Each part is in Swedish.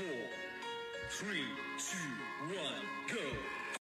four, three, two, one, go.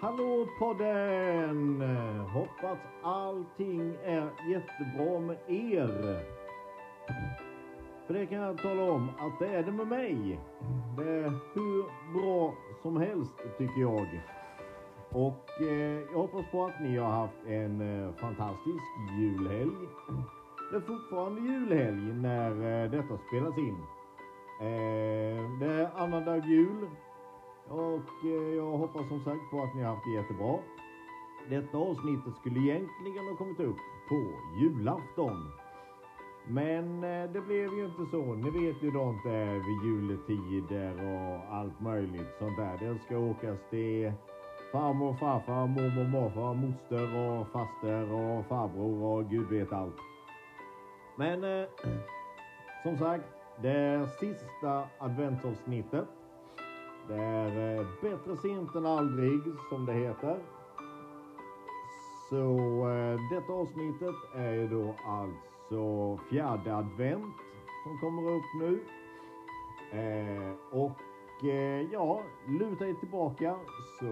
Hallå podden! Hoppas allting är jättebra med er. För det kan jag tala om att det är det med mig. Det är hur bra som helst tycker jag. Och eh, jag hoppas på att ni har haft en eh, fantastisk julhelg. Det är fortfarande julhelg när eh, detta spelas in. Eh, det är annandag jul och eh, jag hoppas som sagt på att ni har haft det jättebra. Detta avsnittet skulle egentligen ha kommit upp på julafton. Men eh, det blev ju inte så. Ni vet ju hur det är vid juletider och allt möjligt sånt där. Det ska åkas till farmor, farfar, mormor, morfar, moster och faster och farbror och gud vet allt. Men eh, som sagt, det sista adventsavsnittet. Det är eh, bättre sent än aldrig som det heter. Så eh, detta avsnittet är ju då alltså fjärde advent som kommer upp nu. Eh, och ja, luta er tillbaka så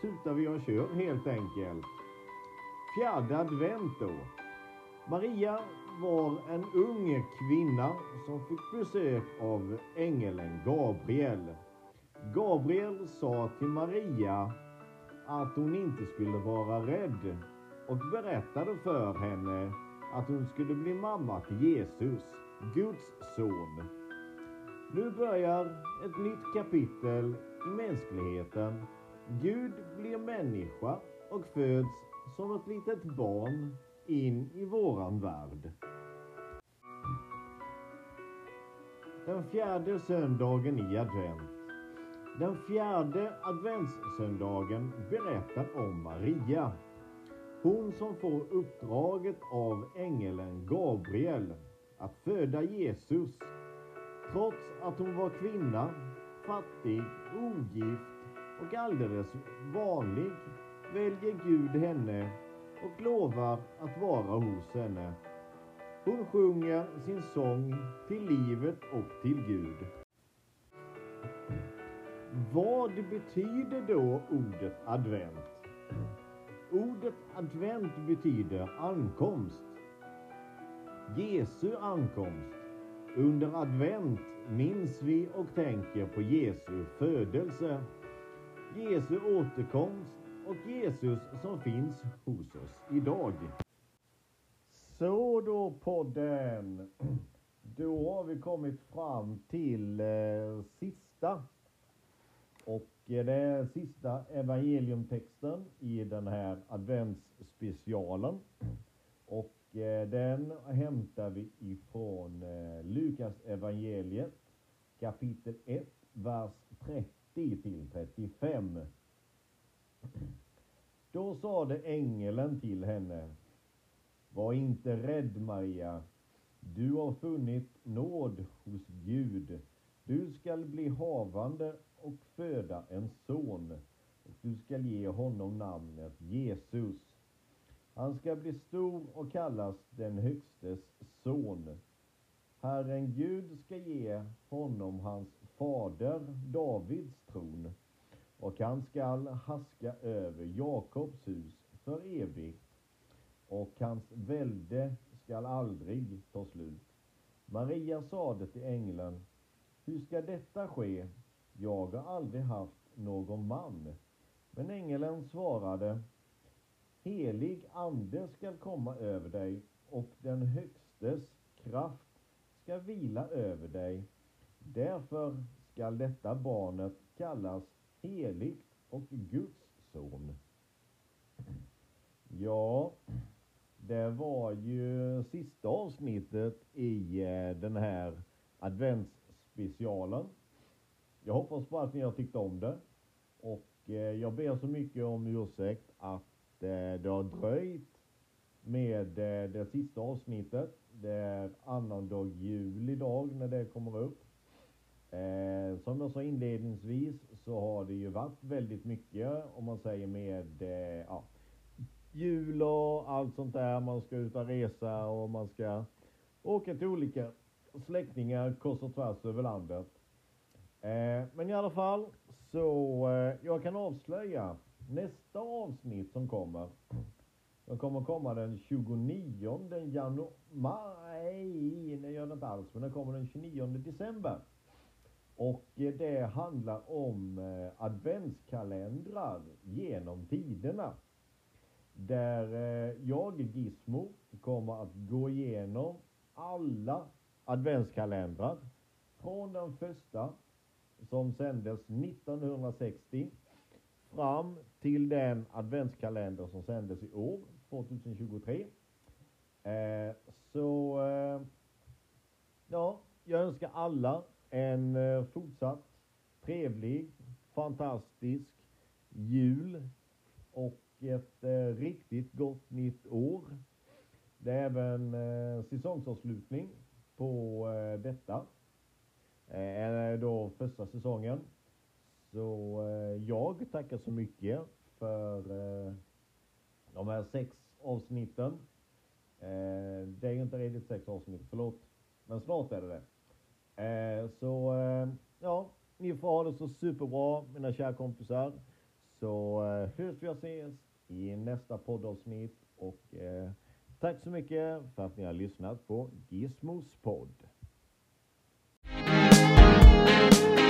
tutar vi och kör helt enkelt. Fjärde advent då. Maria var en ung kvinna som fick besök av ängeln Gabriel. Gabriel sa till Maria att hon inte skulle vara rädd och berättade för henne att hon skulle bli mamma till Jesus, Guds son. Nu börjar ett nytt kapitel i mänskligheten. Gud blir människa och föds som ett litet barn in i våran värld. Den fjärde söndagen i advent. Den fjärde adventssöndagen berättar om Maria. Hon som får uppdraget av ängeln Gabriel att föda Jesus. Trots att hon var kvinna, fattig, ogift och alldeles vanlig väljer Gud henne och lovar att vara hos henne. Hon sjunger sin sång till livet och till Gud. Vad betyder då ordet advent? Ordet advent betyder ankomst. Jesu ankomst. Under advent minns vi och tänker på Jesu födelse, Jesu återkomst och Jesus som finns hos oss idag. Så då podden. Då har vi kommit fram till eh, sista och eh, det är sista evangeliumtexten i den här adventsspecialen. Och eh, den hämtar vi ifrån eh, Lukas evangeliet kapitel 1, vers 30 till 35. Då sade ängeln till henne Var inte rädd Maria, du har funnit nåd hos Gud. Du skall bli havande och föda en son och du skall ge honom namnet Jesus. Han ska bli stor och kallas den högstes son. Herren Gud ska ge honom hans fader Davids tron och han skall haska över Jakobs hus för evigt och hans välde skall aldrig ta slut. Maria sade till ängeln, hur ska detta ske? Jag har aldrig haft någon man. Men ängeln svarade, helig ande skall komma över dig och den högstes kraft ska vila över dig. Därför skall detta barnet kallas heligt och Guds son. Ja, det var ju sista avsnittet i eh, den här adventsspecialen. Jag hoppas bara att ni har tyckt om det. Och eh, jag ber så mycket om ursäkt att eh, det har dröjt med eh, det sista avsnittet. Det är annandag jul idag när det kommer upp. Eh, som jag sa inledningsvis så har det ju varit väldigt mycket om man säger med eh, ja, jul och allt sånt där. Man ska ut och resa och man ska åka till olika släktingar kors och tvärs över landet. Eh, men i alla fall så eh, jag kan avslöja nästa avsnitt som kommer. Den kommer komma den 29 januari. Nej, det gör det inte alls. Men den kommer den 29 december. Och eh, det handlar om eh, adventskalendrar genom tiderna. Där eh, jag, Gizmo, kommer att gå igenom alla adventskalendrar från den första som sändes 1960 fram till den adventskalender som sändes i år, 2023. Eh, så eh, ja, jag önskar alla en eh, fortsatt trevlig, fantastisk jul och ett eh, riktigt gott nytt år. Det är även eh, säsongsavslutning på eh, detta. Eh, är då första säsongen. Så eh, jag tackar så mycket för eh, de här sex avsnitten. Det är ju inte riktigt sex avsnitt, förlåt. Men snart är det det. Så ja, ni får ha det så superbra mina kära kompisar. Så hörs vi och ses i nästa poddavsnitt och tack så mycket för att ni har lyssnat på Gizmos podd. thank you